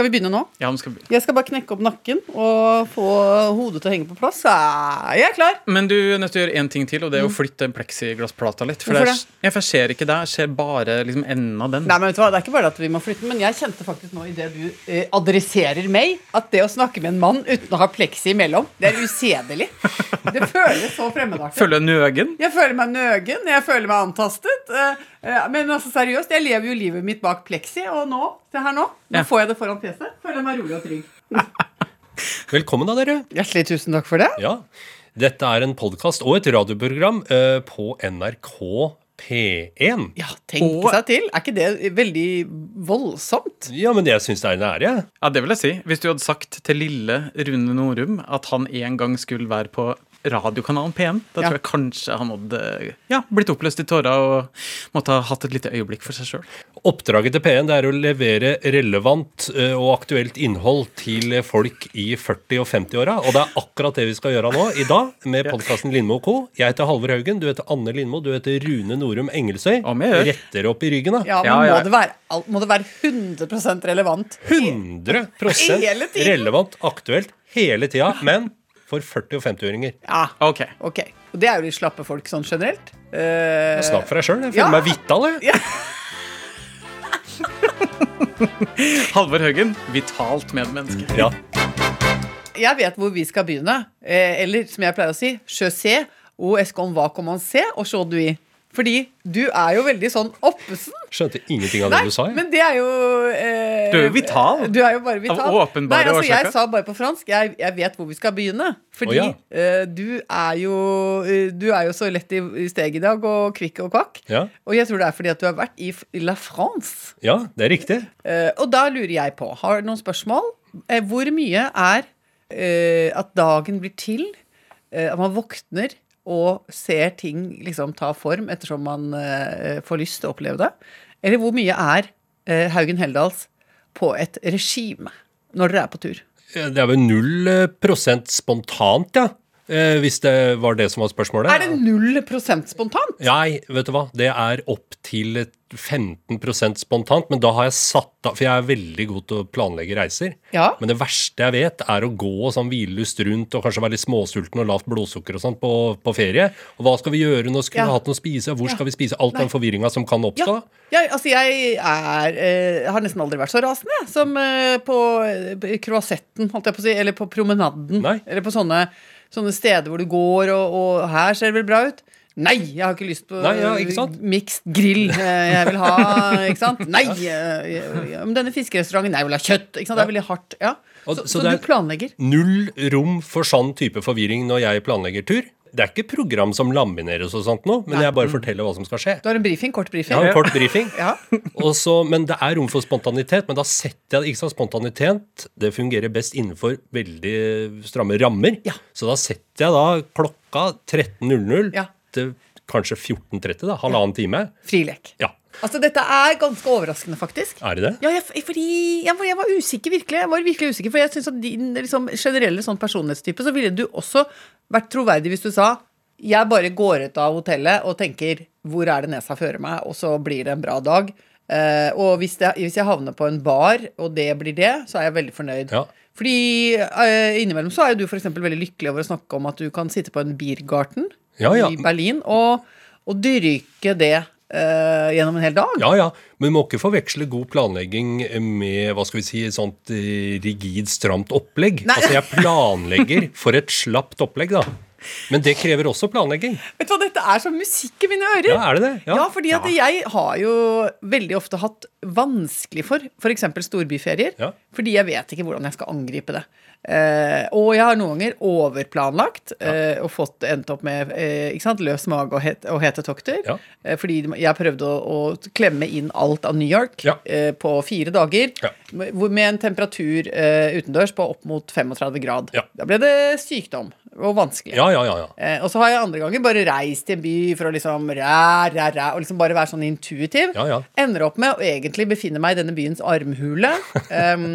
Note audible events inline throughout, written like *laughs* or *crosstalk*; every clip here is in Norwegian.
Skal vi begynne nå? Ja, nå skal... begynne. Jeg skal bare knekke opp nakken og få hodet til å henge på plass. Jeg er klar. men du er nødt til å gjøre én ting til, og det er å flytte den pleksiglassplata litt. For Hvorfor det? Er, jeg ser ikke det, jeg ser bare liksom enden av den. Nei, men vet du hva, Det er ikke bare at vi må flytte, men jeg kjente faktisk nå idet du eh, adresserer meg, at det å snakke med en mann uten å ha pleksi imellom, det er usedelig. Det føles så fremmedartet. Føler du nøgen? Jeg føler meg nøgen, jeg føler meg antastet. eh, eh, Men altså seriøst, jeg lever jo livet mitt bak pleksi, og nå, se her nå, nå Ja. får jeg det foran fjeset. Føler meg rolig og trygg. *laughs* Velkommen da, dere. Hjertelig tusen takk for det. Ja, Dette er en podkast og et radioprogram uh, på NRK P1. Ja, tenke Og- seg til. Er ikke det veldig voldsomt? Ja, men jeg syns det er en ære. jeg. Ja, det vil jeg si. Hvis du hadde sagt til lille Rune Norum at han en gang skulle være på radiokanalen P1, da Ja. tror jeg kanskje han hadde ja, blitt oppløst i tårer og måtte ha hatt et lite øyeblikk for seg sjøl. Oppdraget til P1 det er å levere relevant og aktuelt innhold til folk i 40- og 50-åra. Og det er akkurat det vi skal gjøre nå i dag med *laughs* podkasten Lindmo co. Jeg heter Halvor Haugen, du heter Anne Lindmo, du heter Rune Norum Engelsøy. Retter opp i ryggen, da. Ja, men Ja, ja. Må, det være, må det være 100% relevant? 100 Hele relevant, aktuelt hele tida. Men for 40- og 50-åringer. Ja, Ok. ok. Og det er jo litt slappe folk sånn generelt. Eh, Snakk for deg sjøl. Jeg Ja. føler meg vital, jeg. *laughs* Halvor Haugen, vitalt medmenneske. Ja. jeg vet hvor vi skal begynne. Eh, eller som jeg pleier å si, je sais où est-ce qu'on va commencer aujourd'hui. Fordi du er jo veldig sånn oppesen. Skjønte ingenting av det Nei, du sa. jeg. men det er jo eh, Du er jo vital. Du er jo bare vital. Av åpenbare Nei, altså, Jeg sa bare på fransk. Jeg, jeg vet hvor vi skal begynne. Fordi oh, ja. eh, du er jo eh, Du er jo så lett i, i steg i dag, og kvikk og kvakk. Ja. Og jeg tror det er fordi at du har vært i, i La France. ja, det er riktig. Eh, og da lurer jeg på, har du noen spørsmål? Eh, hvor mye er eh, at dagen blir til? eh, at man våkner og ser ting liksom ta form ettersom man eh, får lyst til å oppleve det? Eller hvor mye er eh, Haugen Heldals på et regime når dere er på tur? Det er vel null eh, prosent spontant, ja. Eh, Hvis det var det som var spørsmålet. Er det null prosent spontant? Nei, vet du hva. Det er opp til 15% spontant, men da har jeg satt av For jeg er veldig god til å planlegge reiser. Ja. Men det verste jeg vet, er å gå sånn hvilelust rundt og kanskje være litt småsulten og lavt blodsukker og sånn på, på ferie. Og hva skal vi gjøre når vi Skulle Ja. hatt noe å spise? Hvor Ja. skal vi spise? Alt den forvirringa som kan oppstå. ja, altså jeg er eh, har nesten aldri vært så rasende jeg, som eh, på eh, croisetten, holdt jeg på å si, eller på promenaden. Nei. Eller på sånne, sånne steder hvor du går, og, og her ser det vel bra ut. Nei, jeg har ikke lyst på Nei, ja, mixed grill. eh, Jeg vil ha Ikke sant? Nei, *laughs* om men denne fiskerestauranten Nei, jeg vil ha kjøtt. Ikke sant? Det er veldig hardt. Ja. Så, så så du planlegger? Null rom for sånn type forvirring når jeg planlegger tur. Det er ikke program som lamineres og sånt nå, men jeg bare forteller hva som skal skje. Du har en briefing, kort briefing. Ja, en kort briefing. *laughs* Ja. *laughs* Og så- men det er rom for spontanitet. Men da setter jeg ikke sånn spontanitet. Det fungerer best innenfor veldig stramme rammer. Ja. Så da setter jeg da klokka 13.00 Ja. til kanskje 14.30. da, Halvannen time. Frilek. Ja. Altså, dette er ganske overraskende, faktisk. Er det det? Ja, jeg, fordi jeg var, jeg var usikker, virkelig. Jeg var virkelig usikker, For jeg synes at din liksom, generelle sånn personlighetstype, så ville du også vært troverdig hvis du sa jeg bare går ut av hotellet og tenker hvor er det nesa fører meg, og så blir det en bra dag. Uh, og hvis, det, hvis jeg havner på en bar, og det blir det, så er jeg veldig fornøyd. Ja. Fordi uh, innimellom så er jo du f.eks. veldig lykkelig over å snakke om at du kan sitte på en Biergarten Ja, ja. i Berlin og, og dyrke det eh, gjennom en hel dag. Ja, ja. Men vi må ikke forveksle god planlegging med hva skal vi si, sånt eh, rigid, stramt opplegg. Altså, jeg planlegger for et slapt opplegg, da. Men det krever også planlegging. Vet du hva, Dette er som musikk i mine ører. Ja, er det det? Ja, fordi at jeg har jo veldig ofte hatt vanskelig for f.eks. storbyferier. Ja. Fordi jeg vet ikke hvordan jeg skal angripe det. Eh, og jeg har noen ganger overplanlagt eh, og fått endt opp med eh, sant, løs mage og, het, og hete tokter. Ja. Eh, fordi jeg prøvde å, å klemme inn alt av New York Ja. eh, på fire dager. Ja. Med, en temperatur eh, utendørs på opp mot 35 grad. Ja. Da ble det sykdom og vanskelig. Ja, ja, ja. ja. Eh, og så har jeg andre ganger bare reist til en by for å liksom ræ, ræ, ræ, og liksom bare være sånn intuitiv. Ja, ja. Ender opp med å egentlig befinne meg i denne byens armhule. *laughs* em,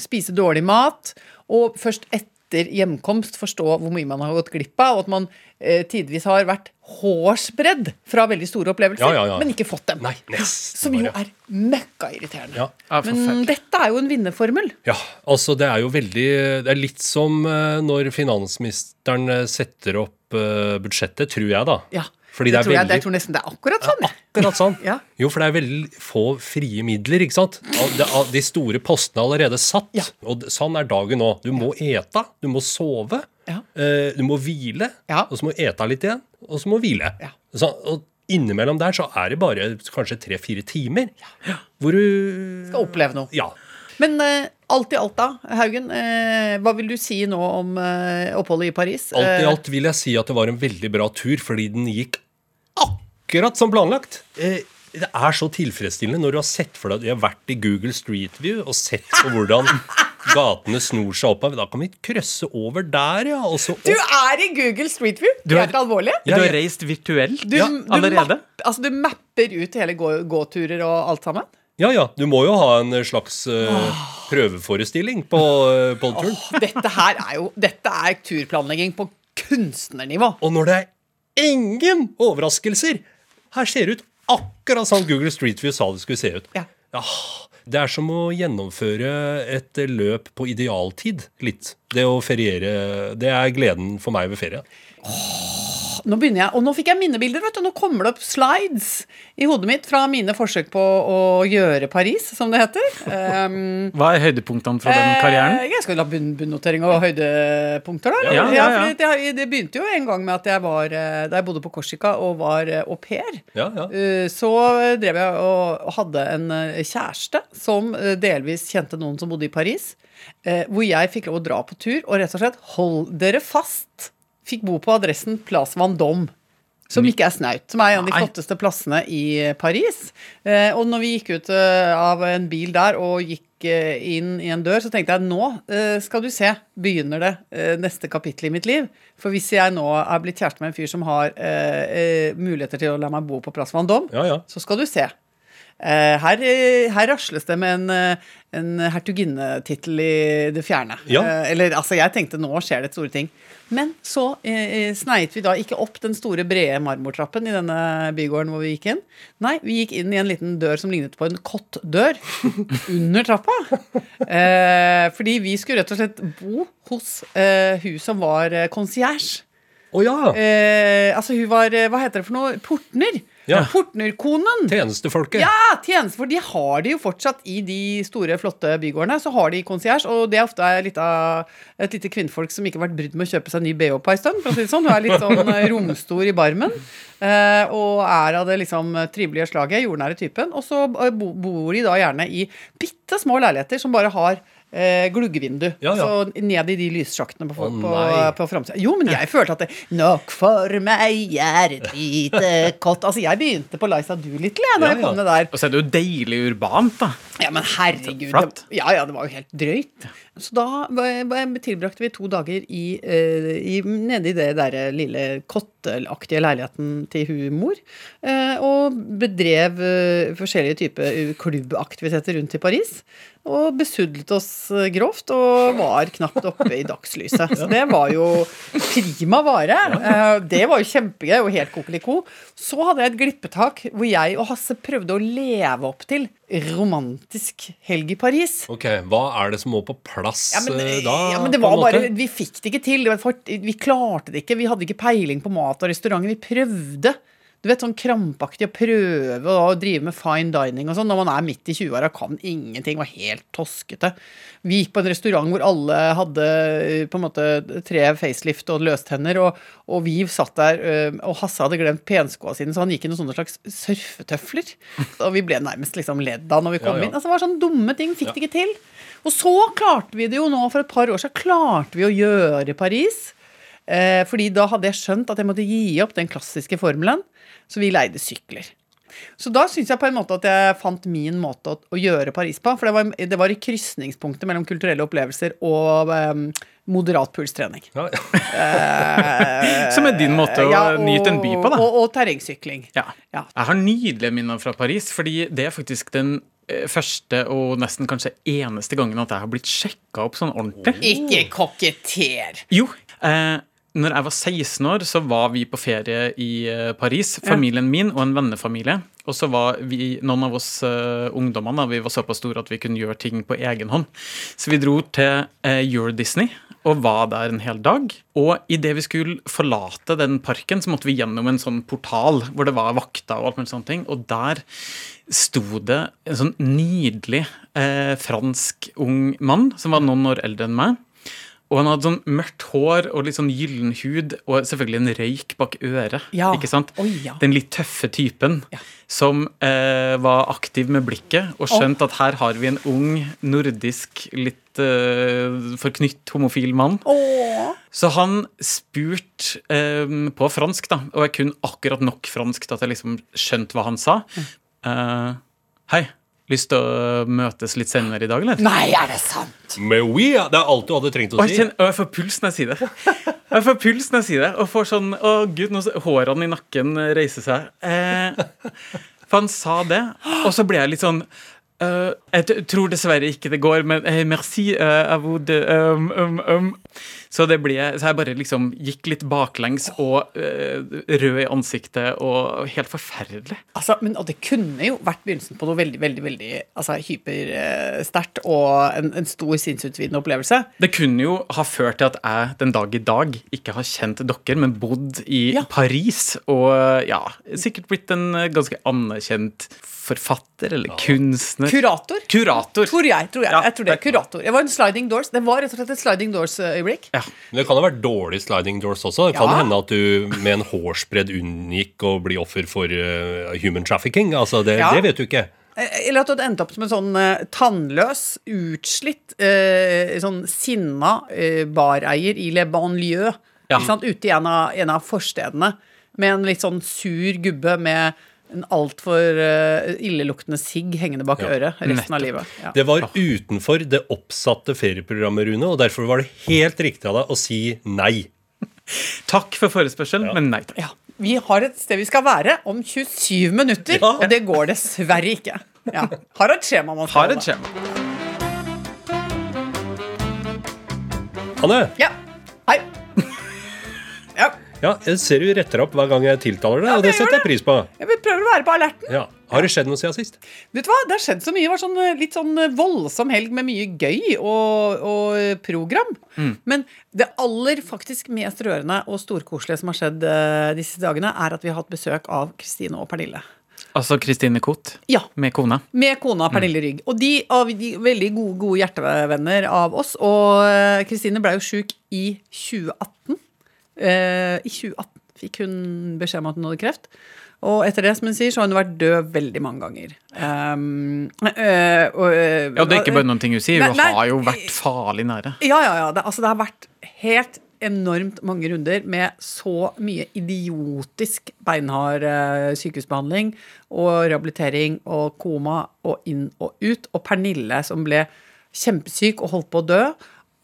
spise dårlig mat. Og først etter etter hjemkomst forstå hvor mye man har gått glipp av, og at man eh, tidvis har vært hårsbredd fra veldig store opplevelser, Ja, ja, ja. men ikke fått dem. Nei, nesten Som jo er møkkairriterende. Ja. Ja, Men dette er jo en vinnerformel. Ja, altså det er jo veldig Det er litt som eh, når finansministeren eh, setter opp eh, budsjettet, tror jeg, da. Ja. Fordi det er tror jeg, veldig jeg tror nesten det er akkurat sånn. Ja, Akkurat sånn. Ja. Jo, for det er veldig få frie midler, ikke sant? Det- De store postene er allerede satt. Ja. Og sånn er dagen nå. Du må ete, du må sove, Ja. eh, du må hvile, og så må du ete litt igjen, og så må du hvile. Så, og innimellom der så er det bare kanskje tre-fire timer hvor du Skal oppleve noe. Ja. Men eh, alt i alt, da, Haugen. eh, hva vil du si nå om eh, oppholdet i Paris? Alt i Eh, alt vil jeg si at det var en veldig bra tur, fordi den gikk akkurat som planlagt. Eh, Det er så tilfredsstillende når du har sett for deg Du har vært i Google Street View og sett på hvordan *laughs* gatene snor seg oppover. Da kan vi krøsse over der, ja. Og så Du er i Google Street View! Du er ikke alvorlig? Du har reist virtuelt Du, ja, du, map, altså, du mapper ut hele gå, gåturer og alt sammen? Ja, ja. Du må jo ha en slags uh, prøveforestilling på uh, på turen. Dette her er jo Dette er turplanlegging på kunstnernivå. Og når det er ingen overraskelser Her ser det ut akkurat som Google Street View sa det skulle se ut. Ja. Det er som å gjennomføre et løp på idealtid, litt. Det å feriere, det er gleden for meg ved ferie. Nå begynner jeg, og nå fikk jeg minnebilder, vet du. Nå kommer det opp slides i hodet mitt fra mine forsøk på å gjøre Paris, som det heter. Um, Hva er høydepunktene fra den karrieren? Eh, jeg skal la bunnnotering bunnotering og høydepunkter, da. Ja, ja, ja. det, det begynte jo en gang med at jeg var eh, Da jeg bodde på Korsika og var eh, au pair. Ja, ja. eh, Så drev jeg og hadde en kjæreste som delvis kjente noen som bodde i Paris. eh, Hvor jeg fikk lov å dra på tur og rett og slett hold dere fast. Fikk bo på adressen Place Vendôme. Som ikke er snaut. Som er en av de flotteste plassene i Paris. Eh, og når vi gikk ut eh, av en bil der og gikk eh, inn i en dør, så tenkte jeg nå eh, skal du se, begynner det eh, neste kapittel i mitt liv. For hvis jeg nå er blitt kjæreste med en fyr som har eh, eh, muligheter til å la meg bo på Place Vendôme, Ja, ja. så skal du se. Eh, her, eh, her rasles det med en, eh, en hertuginnetittel i det fjerne. Ja. Eller altså, jeg tenkte nå skjer det store ting. Men så eh, sneit vi da ikke opp den store, brede marmortrappen i denne bygården hvor vi gikk inn. Nei, vi gikk inn i en liten dør som lignet på en kottdør *laughs* under trappa. Eh, fordi vi skulle rett og slett bo hos eh, hun som var eh, ja! Eh, altså hun var, hva heter det for noe, portner. Ja. Portnerkonen. Tjenestefolket. Ja, tjenestefolk. de har de jo fortsatt i de store, flotte bygårdene. Så har de konsiers, og det er ofte et lite, et lite kvinnfolk som ikke har vært brydd med å kjøpe seg ny BH på ei stund. For å si det sånn. Hun er litt sånn *laughs* eh, romstor i barmen. eh, og er av det liksom trivelige slaget, jordnære typen. Og så eh, bor de da gjerne i bitte små leiligheter som bare har eh, gluggevindu. Ja, ja. Så ned i de lyssjaktene på, Å, på, på framsida. Jo, men jeg følte at det Nok for meg er et lite *laughs* kott Altså, jeg begynte på Liza Doolittle, jeg, da Ja, jeg kom ned der. Og så er det jo deilig urbant, da. Ja, men herregud. Flatt. Det, ja, ja, det var jo helt drøyt. Så da tilbrakte vi to dager i, eh, i, nede i det derre lille kotteaktige leiligheten til hun mor. eh, og bedrev eh, forskjellige typer klubbaktiviteter rundt i Paris. Og besudlet oss grovt og var knapt oppe i dagslyset. Så det var jo prima vare. Det var jo kjempegøy og helt kokeliko. Så hadde jeg et glippetak hvor jeg og Hasse prøvde å leve opp til romantisk helg i Paris. Ok, Hva er det som må på plass Ja, men, eh, da? ja, men det var bare Vi fikk det ikke til. Det var vi klarte det ikke. Vi hadde ikke peiling på mat og restaurant. Vi prøvde. Du vet, sånn krampaktig å prøve å drive med fine dining og sånn når man er midt i 20-åra og kan ingenting. Var helt toskete. Vi gikk på en restaurant hvor alle hadde eh, på en måte tre facelift og løstenner, og, og vi satt der, eh, og Hasse hadde glemt penskoa sine, så han gikk i noen sånne slags surfetøfler. Og vi ble nærmest liksom ledd av når vi kom Ja, ja. inn. Altså, det var sånne dumme ting. Fikk det ikke til. Og så klarte vi det jo nå, for et par år siden, klarte vi å gjøre Paris. Eh, fordi da hadde jeg skjønt at jeg måtte gi opp den klassiske formelen. Så vi leide sykler. Så da syns jeg på en måte at jeg fant min måte å, å gjøre Paris på. For det var, det var i krysningspunktet mellom kulturelle opplevelser og um, moderat pulstrening. Ja, ja. Eh, *laughs* Som er din måte å ja, nyte en by på, da. Og, og terrengsykling. Ja. Jeg har nydelige minner fra Paris, fordi det er faktisk den eh, første og nesten kanskje eneste gangen at jeg har blitt sjekka opp sånn ordentlig. Ikke koketter! Jo. Eh, når jeg var 16 år, så var vi på ferie i eh, Paris. Familien min og en vennefamilie. Og så var vi, noen av oss uh, ungdommene vi var såpass store at vi kunne gjøre ting på egen hånd. Så vi dro til uh, Euro Disney og var der en hel dag. Og idet vi skulle forlate den parken, så måtte vi gjennom en sånn portal hvor det var vakter og alt mulig sånne ting. Og der sto det en sånn nydelig eh, fransk ung mann som var noen år eldre enn meg. Og han hadde sånn mørkt hår og litt sånn gyllen hud og selvfølgelig en røyk bak øret. Ja. ikke sant? Oi, ja. Den litt tøffe typen Ja. som eh, var aktiv med blikket og skjønte at her har vi en ung, nordisk, litt eh, forknytt homofil mann. Oh. Så han spurte eh, på fransk, da, og jeg kunne akkurat nok fransk til at jeg liksom skjønte hva han sa. Eh, Hei, lyst til å møtes litt senere i dag, eller? Nei, er det sant? Men ja, det er alt du hadde trengt å Og si. jeg, kjenner, og jeg får puls når jeg sier det. Jeg får puls når jeg sier det, og får sånn Å, gud, nå hårene i nakken reiser seg. Eh, for han sa det, og så ble jeg litt sånn eh, Jeg tror dessverre ikke det går, men hey, merci. Uh, vous de, um, um, um. Så det ble, så jeg bare liksom gikk litt baklengs og uh, rød i ansiktet og helt forferdelig. Altså, men, og det kunne jo vært begynnelsen på noe veldig veldig, veldig altså, hypersterkt og en, en stor sinnsutvidende opplevelse. Det kunne jo ha ført til at jeg den dag i dag ikke har kjent dere, men bodd i Ja. Paris og ja, sikkert blitt en eh, ganske anerkjent forfatter eller kunstner. Kurator. Kurator. Tror jeg. tror jeg, Ja, jeg tror det er Kurator. Det var en sliding doors. Det var rett og slett et sliding doors-øyeblikk. Ja. Men det kan ha vært dårlig sliding doors også. Det kan Ja. hende at du med en hårsbredd unngikk å bli offer for uh, human trafficking. Altså, det, det vet du ikke. Eh, Eller at du hadde endt opp som en sånn eh, tannløs, utslitt, eh, sånn sinna eh, bareier i Le Banlieue. Ja. Ute i en av, en av forstedene. Med en litt sånn sur gubbe med en altfor uh, illeluktende sigg hengende bak Ja, øret resten av livet. Ja. Det var utenfor det oppsatte ferieprogrammet, Rune, og derfor var det helt riktig av deg å si nei. *laughs* Takk for forespørselen, men nei takk. Ja. Vi har et sted vi skal være om 27 minutter, Ja. og det går dessverre ikke. Ja. Har et skjema man skal holde. Anne, Ja. Ja. jeg ser du retter opp hver gang jeg tiltaler deg, Ja, og det setter jeg pris på. Jeg prøver å være på alerten. Ja. Har det skjedd noe siden sist? Vet du hva, Det har skjedd så mye. Det var sånn, eh, litt sånn voldsom helg med mye gøy og, og program. Men det aller faktisk mest rørende og storkoselige som har skjedd eh, disse dagene, er at vi har hatt besøk av Kristine og Pernille. Altså Kristine Koht Ja, med kona. Med kona Pernille Rygg. Og de er veldig gode, gode hjertevenner av oss. Og eh, Kristine ble jo sjuk i 2018. Eh, I 2018 fikk hun beskjed om at hun hadde kreft. Og etter det, som hun sier, så har hun vært død veldig mange ganger. Um, øh, eh, Ja, det er ikke bare noen ting hun sier. Hun har jo vært farlig nære. Ja, ja, ja. Det, altså, det har vært helt enormt mange runder med så mye idiotisk beinhard eh, sykehusbehandling og rehabilitering og koma og inn og ut. Og Pernille som ble kjempesyk og holdt på å dø.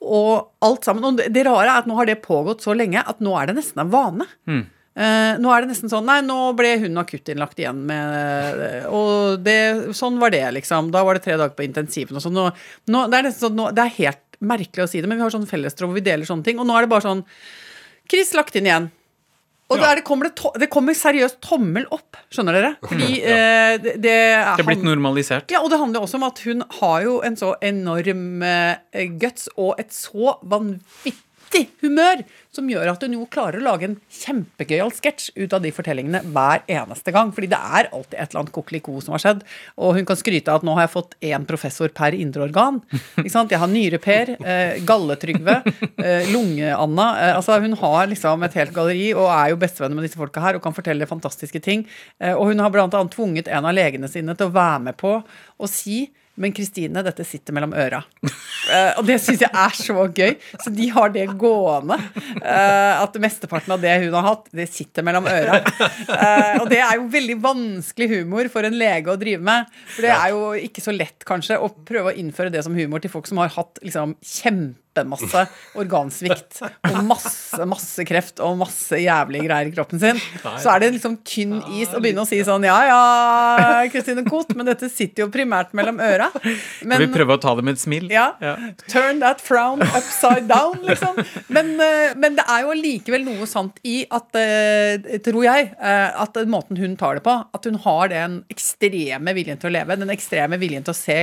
Og alt sammen. Og det, rare er at nå har det pågått så lenge at nå er det nesten en vane. Eh, nå er det nesten sånn Nei, nå ble hun akuttinnlagt igjen med Og det, sånn var det, liksom. Da var det tre dager på intensiven og sånn. Nå, nå, det er nesten sånn, nå, det er helt merkelig å si det, men vi har sånn fellestråd hvor vi deler sånne ting. Og nå er det bare sånn Chris lagt inn igjen. Og Ja. da er det, kommer det, to, det kommer seriøst tommel opp, skjønner dere? Fordi eh, det, det er Det er blitt normalisert. ja, og det handler også om at hun har jo en så enorm eh, guts og et så vanvittig humør som gjør at hun jo klarer å lage en kjempegøyal sketsj ut av de fortellingene hver eneste gang. Fordi det er alltid et eller annet kokeliko som har skjedd. Og hun kan skryte av at nå har jeg fått én professor per indre organ. Ikke sant? Jeg har Nyre-Per, eh, Galle-Trygve, eh, Lunge-Anna. Eh, altså hun har liksom et helt galleri og er jo bestevenner med disse folka her og kan fortelle fantastiske ting. Eh, og hun har annet tvunget en av legene sine til å være med på å si men Kristine, dette sitter mellom øra. Uh, og det syns jeg er så gøy. Så de har det gående. Uh, at mesteparten av det hun har hatt, det sitter mellom øra. Uh, og det er jo veldig vanskelig humor for en lege å drive med. For det er jo ikke så lett, kanskje, å prøve å innføre det som humor til folk som har hatt liksom, kjempe kjempemasse organsvikt og masse, masse kreft og masse jævlige greier i kroppen sin, så er det liksom tynn is å begynne å si sånn Ja ja, Kristine Koht, men dette sitter jo primært mellom øra. vi prøver å ta det med et smil. Ja. Turn that frown upside down, liksom. Men, eh, men det er jo likevel noe sant i at, eh, tror jeg, eh, at måten hun tar det på, at hun har den ekstreme viljen til å leve, den ekstreme viljen til å se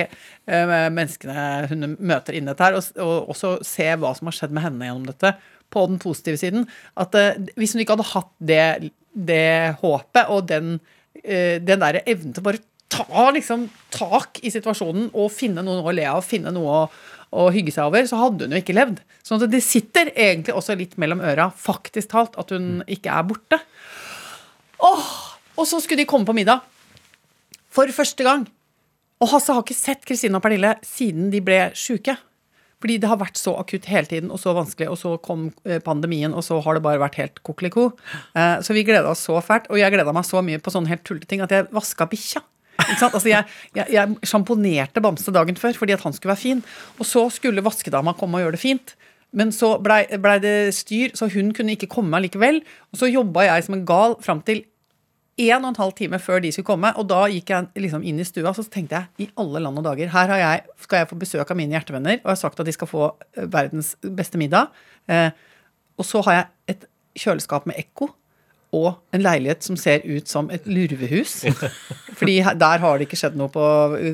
menneskene hun møter inne der, og, og også se hva som har skjedd med henne gjennom dette, på den positive siden. At uh, hvis hun ikke hadde hatt det, det håpet og den, uh, den derre evnen til bare ta liksom tak i situasjonen og finne noe å le av, finne noe å, å hygge seg over, så hadde hun jo ikke levd. Sånn at det sitter egentlig også litt mellom øra, faktisk talt, at hun ikke er borte. Åh, og så skulle de komme på middag. For første gang. Og Hasse har ikke sett Kristine og Pernille siden de ble sjuke. Fordi det har vært så akutt hele tiden og så vanskelig, og så kom eh, pandemien, og så har det bare vært helt kokeliko. Eh, så vi gleda oss så fælt, og jeg gleda meg så mye på sånne helt tullete ting at jeg vaska bikkja. Altså, jeg, jeg, jeg sjamponerte Bamse dagen før fordi at han skulle være fin. Og så skulle vaskedama komme og gjøre det fint. Men så blei ble det styr, så hun kunne ikke komme likevel. Og så jobba jeg som en gal fram til en og en halv time før de skulle komme. Og da gikk jeg liksom inn i stua så tenkte jeg i alle land og dager Her jeg, skal jeg få besøk av mine hjertevenner, og jeg har sagt at de skal få eh, verdens beste middag. Eh, og så har jeg et kjøleskap med ekko og en leilighet som ser ut som et lurvehus. *laughs* Fordi der har det ikke skjedd noe på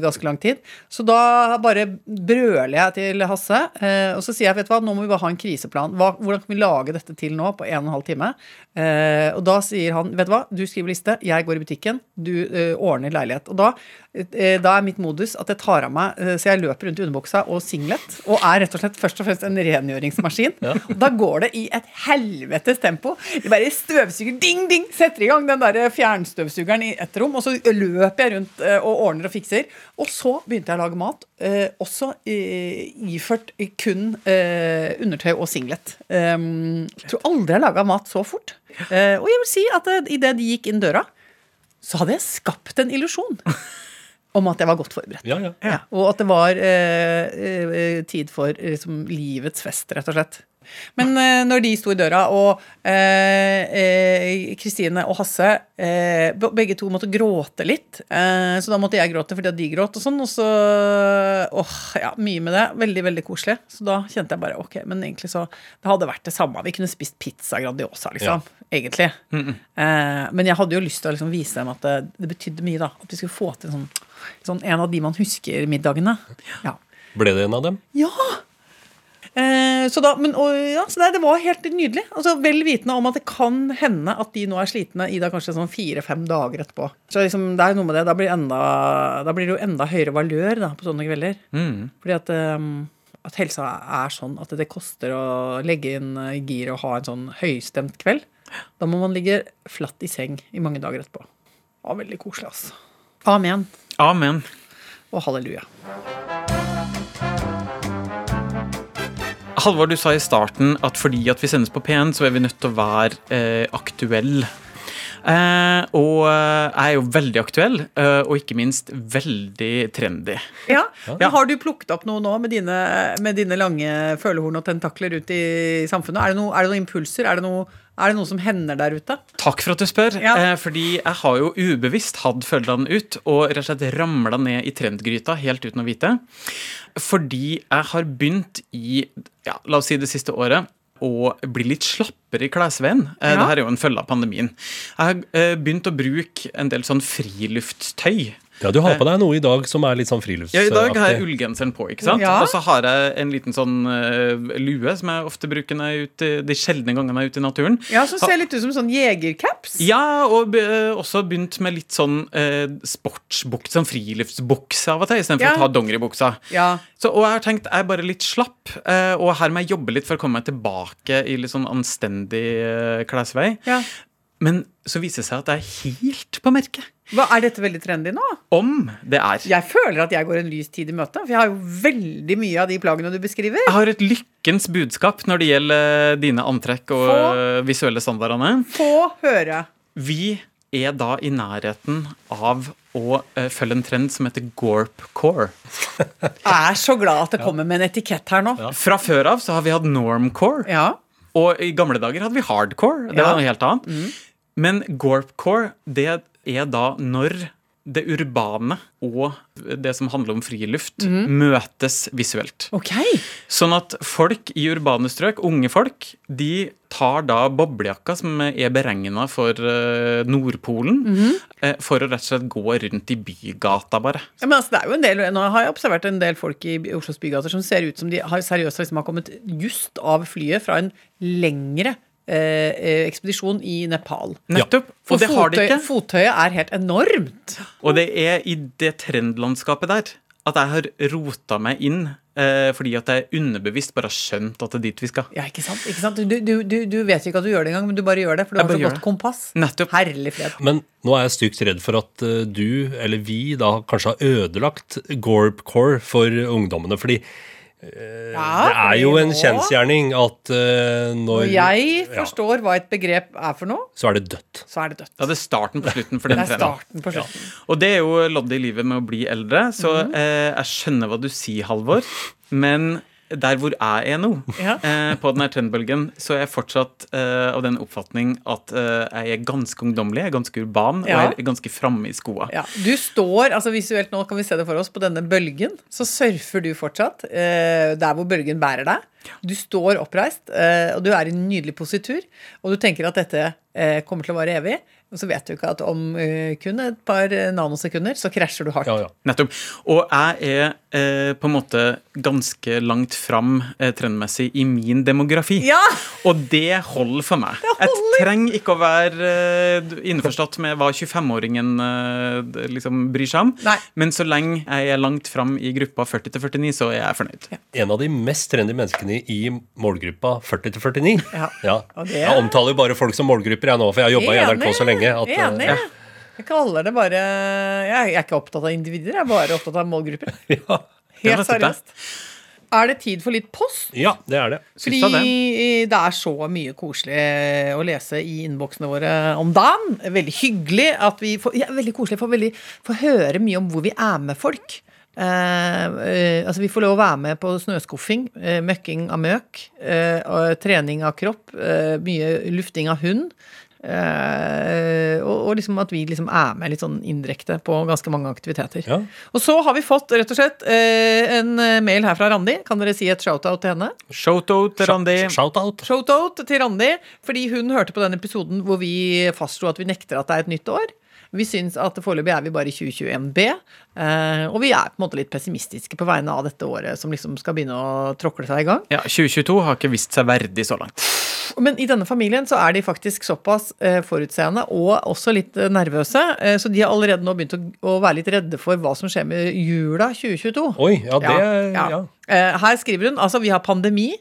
ganske lang tid. Så da bare brøler jeg til Hasse, eh, og så sier jeg vet du hva, nå må vi bare ha en kriseplan. Hvordan kan vi lage dette til nå på en og en halv time? Eh, og da sier han vet du hva, du skriver liste, jeg går i butikken, du eh, ordner leilighet. Og da da er mitt modus at jeg tar av meg Så jeg løper rundt i underbuksa og singlet. Og er rett og slett først og fremst en rengjøringsmaskin. Ja. Og da går det i et helvetes tempo. Jeg bare støvsuger, ding, ding, setter i gang den der fjernstøvsugeren i ett rom. Og så løper jeg rundt eh, og ordner og fikser. Og så begynte jeg å lage mat. også iført kun undertøy og singlet. Jeg tror aldri jeg laga mat så fort. og jeg vil si at idet de gikk inn døra, så hadde jeg skapt en illusjon. *laughs* Om at jeg var godt forberedt. Ja, ja. Ja, og at det var eh, eh, tid for liksom, livets fest, rett og slett. Men eh, når de sto i døra, og Kristine eh, eh, og Hasse eh, begge to måtte gråte litt, så da måtte jeg gråte fordi at de gråt og sånn. Og så åh, ja, mye med det. Veldig, veldig koselig. Så da kjente jeg bare ok, men egentlig så Det hadde vært det samme. Vi kunne spist pizza Grandiosa, liksom. Ja. Egentlig. Mm -mm. men jeg hadde jo lyst til å liksom vise dem at det, det betydde mye, da. At vi skulle få til sånn sånn en av de man husker middagene. Ja. Ble det en av dem? Ja! Eh, så da, men, og, ja, så det, det, var helt nydelig. Altså, vel vitende om at det kan hende at de nå er slitne i da kanskje sånn fire-fem dager etterpå. Så liksom, det er noe med det. Da blir, enda, da blir det jo enda høyere valør da, på sånne kvelder. Mm. Fordi at, um, at, helsa er sånn at det koster å legge inn gir og ha en sånn høystemt kveld. Da må man ligge flatt i seng i mange dager etterpå. Det var veldig koselig, altså. Amen. Amen. Og halleluja. Halvor, du sa i starten at fordi at vi sendes på P1, så er vi nødt til å være eh, aktuelle. Eh, og eh, jeg er jo veldig aktuell, eh, og ikke minst veldig trendy. Ja, ja. Har du plukket opp noe nå med dine, med dine lange følehorn og tentakler ut i samfunnet? Er det, noe, er det noen impulser? Er det noe er det noe som hender der ute? Takk for at du spør. Ja. Eh, fordi jeg har jo ubevisst hatt følgene ut og rett og slett ramla ned i trendgryta helt uten å vite. Fordi jeg har begynt i, ja, la oss si det siste året, å bli litt slappere i klesveien. Eh, ja. Dette er jo en følge av pandemien. Jeg har eh, begynt å bruke en del sånn friluftstøy. Ja, Du har på deg noe i dag som er litt sånn friluftsaktig. Ja, I dag har jeg ullgenseren på. ikke sant? Ja. Og så har jeg en liten sånn uh, lue som jeg ofte bruker når jeg er ute, de sjeldne gangene jeg er ute i naturen. Ja, Som ser litt ut som sånn jegercaps? Ja, og uh, også begynt med litt sånn uh, sportsbukse, sånn friluftsbukse av og til, istedenfor ja. å ta dongeribuksa. Ja. Så, og jeg har tenkt jeg er bare litt slapp, uh, og her må jeg jobbe litt for å komme meg tilbake i litt sånn anstendig klesvei. Ja. Men så viser det seg at det er helt på merket. Hva, Er dette veldig trendy nå? Om det er. Jeg føler at jeg går en lys tid i møte. For jeg har jo veldig mye av de plagene du beskriver. Jeg har et lykkens budskap når det gjelder dine antrekk og Få, visuelle standardene. Få høre. Vi er da i nærheten av å eh, følge en trend som heter gorp core. *laughs* Jeg er så glad at det kommer med en etikett her nå. Fra før av så har vi hatt normcore, Ja. og i gamle dager hadde vi hardcore. Det Ja. var noe helt annet. Men gorpcore, det er da når det urbane og det som handler om friluft, møtes visuelt. Ok. Sånn at folk i urbane strøk, unge folk, de tar da boblejakka som er beregna for eh, Nordpolen, eh, for å rett og slett gå rundt i bygata, bare. Ja, men altså, det er jo en del, Nå har jeg observert en del folk i Oslos bygater som ser ut som de har seriøst liksom har kommet just av flyet fra en lengre eh, eh, ekspedisjon i Nepal. Nettopp. For Og det har de ikke. fottøyet er helt enormt. Og det er i det trendlandskapet der at jeg har rota meg inn eh, fordi at jeg underbevisst bare har skjønt at det er dit vi skal. Ja, ikke sant? Ikke sant? Du, du, du, du vet ikke at du gjør det engang, men du bare gjør det, for du Jeg har så godt det. kompass. Nettopp. Herlig fred. Men nå er jeg stygt redd for at eh, du, eller vi, da kanskje har ødelagt Gorp Core for ungdommene. Fordi Ja, det er jo en kjensgjerning at eh, når Når jeg ja, forstår hva et begrep er for noe, Så er det dødt. så er det dødt. Ja, det er starten på slutten for Det den er starten på slutten. Og det er jo loddet i livet med å bli eldre, så Mhm. eh, jeg skjønner hva du sier, Halvor. Men der hvor jeg er nå, Ja. *laughs* eh, på den her trendbølgen, så er jeg fortsatt eh, av den oppfatning at eh, jeg er ganske ungdommelig, jeg er ganske urban, Ja. og jeg er ganske framme i skoa. Ja, Du står, altså visuelt nå kan vi se det for oss, på denne bølgen. Så surfer du fortsatt eh, der hvor bølgen bærer deg. Du står oppreist, eh, og du er i en nydelig positur. Og du tenker at dette eh, kommer til å vare evig. Og så vet du ikke at om kun et par nanosekunder så krasjer du hardt. Ja, ja. Nettopp. Og jeg er eh, på en måte ganske langt fram eh, trendmessig i min demografi. Ja! Og det holder for meg. Jeg trenger ikke å være eh, innforstått med hva 25-åringen eh, liksom bryr seg om. Nei. Men så lenge jeg er langt fram i gruppa 40-49, så er jeg fornøyd. En av de mest trendy menneskene i målgruppa 40-49. Ja. Ja. Jeg omtaler jo bare folk som målgrupper jeg nå, for jeg har jobba i NRK så lenge. At, Enig. Jeg kaller det bare Jeg er ikke opptatt av individer, jeg er bare opptatt av målgrupper. *laughs* Ja. Helt seriøst. Er det tid for litt post? ja, det er det. Fordi Syns jeg det er så mye koselig å lese i innboksene våre om dagen. Veldig hyggelig at vi får ja, Veldig koselig å få veldig- få høre mye om hvor vi er med folk. Eh, eh, altså Vi får lov å være med på snøskuffing, eh, møkking av møk, eh, trening av kropp, eh, mye lufting av hund. Eh, og, og liksom at vi liksom er med litt sånn indirekte på ganske mange aktiviteter. Ja. Og så har vi fått rett og slett eh, en mail her fra Randi. Kan dere si et shout-out til henne? Shout-out til Randi. Shout-out. Shout-out til Randi, fordi hun hørte på den episoden hvor vi fastslo at vi nekter at det er et nytt år. Vi syns at foreløpig er vi bare i 2021B, eh, og vi er på en måte litt pessimistiske på vegne av dette året som liksom skal begynne å tråkle seg i gang. Ja, 2022 har ikke vist seg verdig så langt. Men i denne familien så er de faktisk såpass eh, forutseende og også litt eh, nervøse, eh, så de har allerede nå begynt å, å være litt redde for hva som skjer med jula 2022. Oi, ja, det Ja, ja. Eh, Her skriver hun altså vi har pandemi,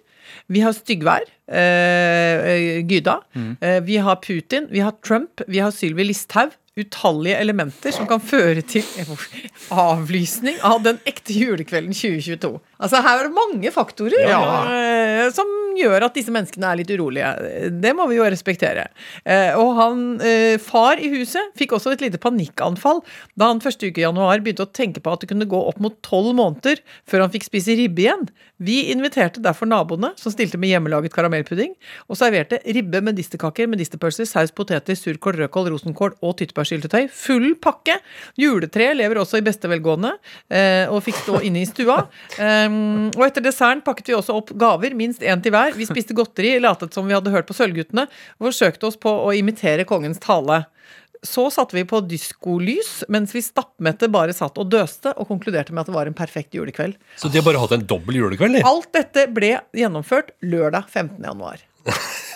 vi har styggvær, eh, eh, Gyda. Eh, vi har Putin, vi har Trump, vi har Sylvi Listhaug. Utallige elementer som kan føre til *laughs* avlysning av den ekte julekvelden 2022. Altså Her er det mange faktorer Ja. eh, som gjør at disse menneskene er litt urolige. Det må vi jo respektere. Eh, og han, eh, far i huset fikk også et lite panikkanfall da han første uke i januar begynte å tenke på at det kunne gå opp mot tolv måneder før han fikk spise ribbe igjen. Vi inviterte derfor naboene, som stilte med hjemmelaget karamellpudding, og serverte ribbe, medisterkaker, medisterpølser, saus, poteter, surkål, rødkål, rosenkål og tyttebærsyltetøy. Full pakke! Juletreet lever også i beste velgående, eh, og fikk stå inne i stua. Um, og etter desserten pakket vi også opp gaver, minst én til hver. Vi spiste godteri, latet som vi hadde hørt på Sølvguttene, og forsøkte oss på å imitere kongens tale. Så satte vi på diskolys, mens vi stappmette bare satt og døste, og konkluderte med at det var en perfekt julekveld. Så de har bare hatt en dobbel julekveld, de? Alt dette ble gjennomført lørdag 15. januar. *laughs*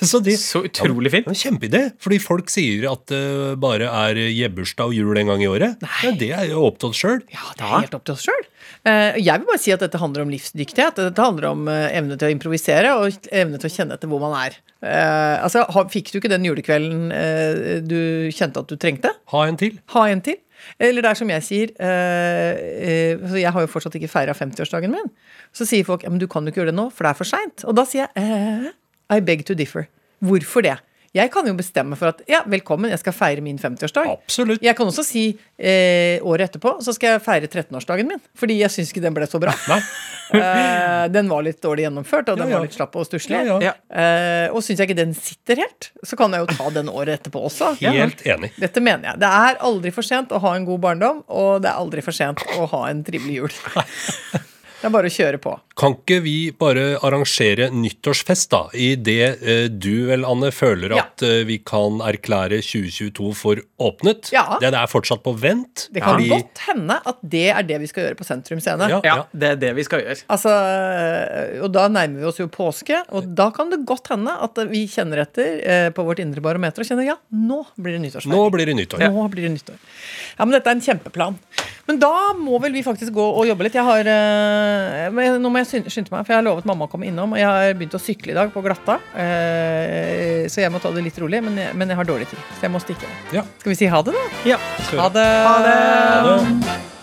Så de Så utrolig fint. Det er Kjempeidé. Fordi folk sier at det bare er jebbursdag og jul en gang i året. Nei. Men det er jo opp til oss sjøl. Ja, det er helt opp til oss sjøl. Jeg vil bare si at dette handler om livsdyktighet. Dette handler om eh, evne til å improvisere og evne til å kjenne etter hvor man er. Eh, altså, Fikk du ikke den julekvelden eh, du kjente at du trengte? Ha en til. Ha en til. Eller det er som jeg sier eh, eh, altså Jeg har jo fortsatt ikke feira 50-årsdagen min. Så sier folk men du kan jo ikke gjøre det nå, for det er for seint. Og da sier jeg eh, I beg to differ. Hvorfor det? Jeg kan jo bestemme for at ja, velkommen, jeg skal feire min 50-årsdag. Absolutt. Jeg kan også si eh, året etterpå så skal jeg feire 13-årsdagen min. Fordi jeg syns ikke den ble så bra. *laughs* Eh, den var litt dårlig gjennomført, og den Ja, ja. var litt slapp og stusslig. Eh, og syns jeg ikke den sitter helt, så kan jeg jo ta den året etterpå også. *laughs* Helt enig. Dette mener jeg. Det er aldri for sent å ha en god barndom, og det er aldri for sent å ha en trivelig jul. *laughs* Det er bare å kjøre på. Kan ikke vi bare arrangere nyttårsfest, da? I det eh, du vel, Anne, føler Ja. at eh, vi kan erklære 2022 for åpnet? Ja. Den er fortsatt på vent? Det kan fordi- godt hende at det er det vi skal gjøre på Sentrum Scene. Ja, Ja, ja. det er det vi skal gjøre. Altså, og da nærmer vi oss jo påske, og da kan det godt hende at vi kjenner etter eh, på vårt indre barometer og kjenner ja, nå blir det nyttårsfeiring. Nå blir det nyttår. Nå blir det nyttår. Ja, men dette er en kjempeplan. Men da må vel vi faktisk gå og jobbe litt. Jeg har, eh, nå må jeg skynde meg, for jeg har lovet mamma å komme innom. Og jeg har begynt å sykle i dag på glatta, eh, så jeg må ta det litt rolig. Men jeg, men jeg har dårlig tid, så jeg må stikke. Ja. Skal vi si ha det, da? Ja. Ha det. Ha det. Ha det.